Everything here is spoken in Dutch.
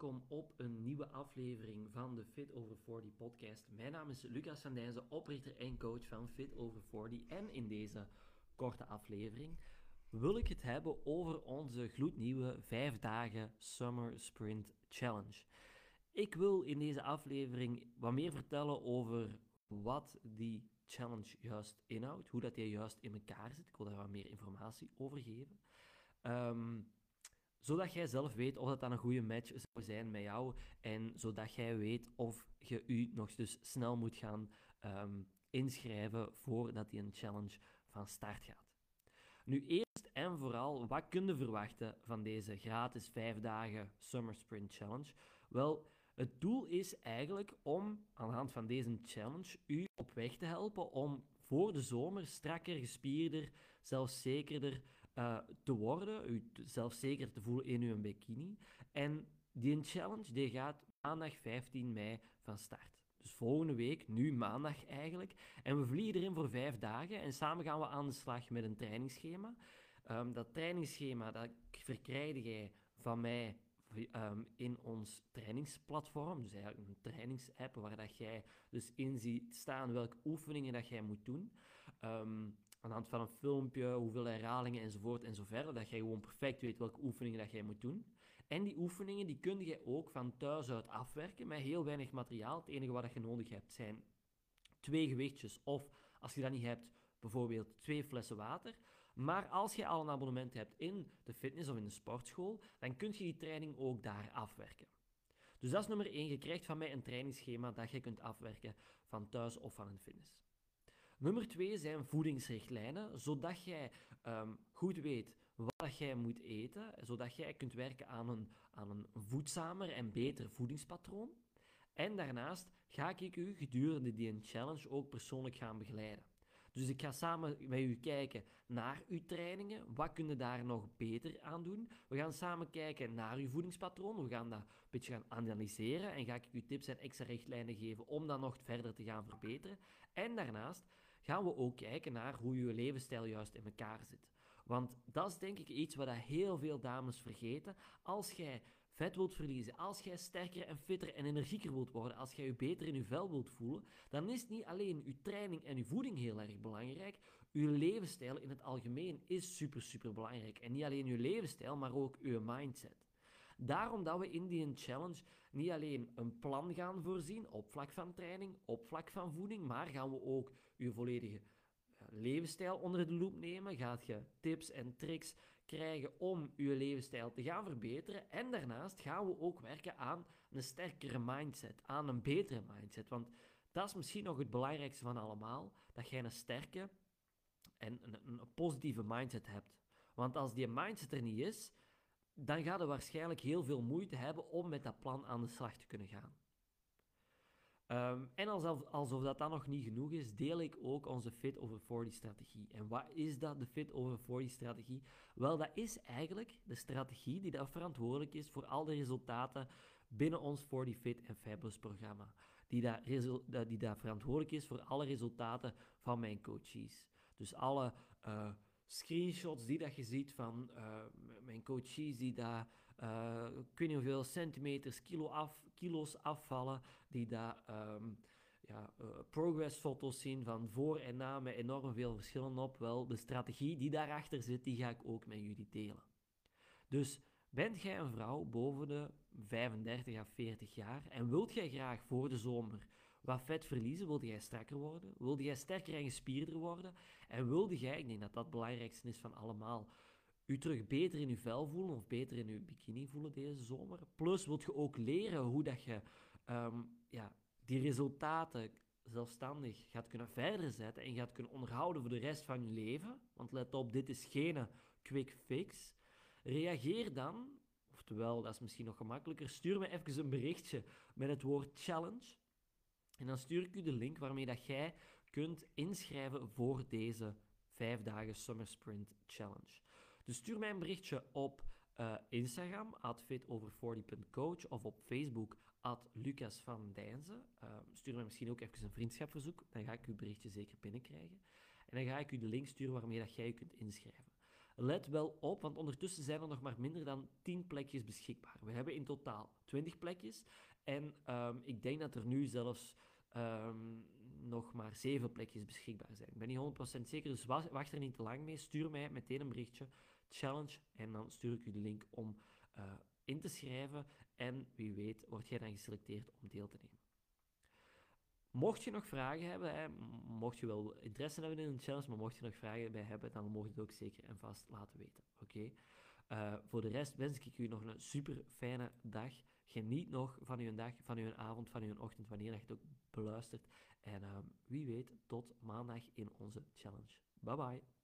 welkom op een nieuwe aflevering van de Fit Over 40 podcast. Mijn naam is Lucas van Dijnzen, oprichter en coach van Fit Over 40. En in deze korte aflevering wil ik het hebben over onze gloednieuwe 5 dagen Summer Sprint Challenge. Ik wil in deze aflevering wat meer vertellen over wat die challenge juist inhoudt, hoe dat die juist in elkaar zit. Ik wil daar wat meer informatie over geven. Ehm, zodat jij zelf weet of dat dan een goede match zou zijn met jou en zodat jij weet of je u nog dus snel moet gaan um, inschrijven voordat die een challenge van start gaat. Nu eerst en vooral, wat kun je verwachten van deze gratis 5 dagen Summer Sprint Challenge? Wel, het doel is eigenlijk om aan de hand van deze challenge u op weg te helpen om voor de zomer strakker, gespierder, zelfzekerder uh, te worden, u zelfzeker te voelen in uw bikini. En die challenge die gaat maandag 15 mei van start. Dus volgende week, nu maandag eigenlijk. En we vliegen erin voor vijf dagen en samen gaan we aan de slag met een trainingsschema. Um, dat trainingsschema dat verkrijg jij van mij um, in ons trainingsplatform. Dus eigenlijk een trainingsapp waar dat jij dus in ziet staan welke oefeningen dat jij moet doen. Um, aan de hand van een filmpje, hoeveel herhalingen enzovoort en zo verder, dat jij gewoon perfect weet welke oefeningen dat jij moet doen. En die oefeningen die kun je ook van thuis uit afwerken met heel weinig materiaal. Het enige wat je nodig hebt zijn twee gewichtjes of als je dat niet hebt, bijvoorbeeld twee flessen water. Maar als je al een abonnement hebt in de fitness of in de sportschool, dan kun je die training ook daar afwerken. Dus dat is nummer 1. Je krijgt van mij een trainingsschema dat je kunt afwerken van thuis of van een fitness. Nummer 2 zijn voedingsrichtlijnen, zodat jij um, goed weet wat jij moet eten, zodat jij kunt werken aan een, aan een voedzamer en beter voedingspatroon. En daarnaast ga ik u gedurende die challenge ook persoonlijk gaan begeleiden. Dus ik ga samen met u kijken naar uw trainingen. Wat kun je daar nog beter aan doen? We gaan samen kijken naar uw voedingspatroon. We gaan dat een beetje gaan analyseren. En ga ik u tips en extra richtlijnen geven om dat nog verder te gaan verbeteren. En daarnaast gaan we ook kijken naar hoe je levensstijl juist in elkaar zit. Want dat is denk ik iets wat heel veel dames vergeten. Als jij vet wilt verliezen, als jij sterker en fitter en energieker wilt worden, als jij je beter in je vel wilt voelen, dan is niet alleen je training en je voeding heel erg belangrijk. Je levensstijl in het algemeen is super, super belangrijk. En niet alleen je levensstijl, maar ook je mindset. Daarom dat we in die challenge niet alleen een plan gaan voorzien op vlak van training, op vlak van voeding, maar gaan we ook je volledige levensstijl onder de loep nemen. Gaat je tips en tricks krijgen om je levensstijl te gaan verbeteren. En daarnaast gaan we ook werken aan een sterkere mindset, aan een betere mindset. Want dat is misschien nog het belangrijkste van allemaal, dat jij een sterke en een, een positieve mindset hebt. Want als die mindset er niet is, dan ga je waarschijnlijk heel veel moeite hebben om met dat plan aan de slag te kunnen gaan. Um, en alsof, alsof dat dan nog niet genoeg is, deel ik ook onze Fit Over 40 strategie. En wat is dat, de Fit Over 40 strategie? Wel, dat is eigenlijk de strategie die dat verantwoordelijk is voor al de resultaten binnen ons 40 Fit en Fabulous programma. Die dat, die verantwoordelijk is voor alle resultaten van mijn coaches. Dus alle... Uh, screenshots die dat je ziet van uh, mijn coaches die daar, uh, ik weet hoeveel centimeters, kilo af, kilo's afvallen, die daar um, ja, uh, progressfoto's zien van voor en na met enorm veel verschillen op. Wel, de strategie die daarachter zit, die ga ik ook met jullie delen. Dus bent jij een vrouw boven de 35 à 40 jaar en wilt jij graag voor de zomer wat vet verliezen? Wilde jij strakker worden? Wilde jij sterker en gespierder worden? En wilde jij, ik denk dat dat het belangrijkste is van allemaal, u terug beter in uw vel voelen of beter in uw bikini voelen deze zomer? Plus wilt je ook leren hoe dat je um, ja, die resultaten zelfstandig gaat kunnen verder zetten en gaat kunnen onderhouden voor de rest van je leven. Want let op, dit is geen quick fix. Reageer dan, oftewel, dat is misschien nog gemakkelijker, stuur me even een berichtje met het woord challenge. En dan stuur ik u de link waarmee dat jij kunt inschrijven voor deze 5 dagen Summer Sprint Challenge. Dus stuur mij een berichtje op uh, Instagram, at fitover40.coach, of op Facebook, Lucas van Dijnzen. Uh, stuur mij misschien ook even een vriendschapverzoek, dan ga ik uw berichtje zeker binnenkrijgen. En dan ga ik u de link sturen waarmee dat jij je kunt inschrijven. Let wel op, want ondertussen zijn er nog maar minder dan 10 plekjes beschikbaar. We hebben in totaal 20 plekjes. En ehm, ik denk dat er nu zelfs ehm, nog maar 7 plekjes beschikbaar zijn. Ik ben niet 100% zeker, dus wacht er niet te lang mee. Stuur mij meteen een berichtje, challenge, en dan stuur ik u de link om uh, in te schrijven. En wie weet, word jij dan geselecteerd om deel te nemen. Mocht je nog vragen hebben, hè, mocht je wel interesse hebben in een challenge, maar mocht je nog vragen bij hebben, dan mocht je het ook zeker en vast laten weten. Oké? Uh, voor de rest wens ik u nog een super fijne dag. Geniet nog van uw dag, van uw avond, van uw ochtend, wanneer je het ook beluistert. En uh, wie weet, tot maandag in onze challenge. Bye bye.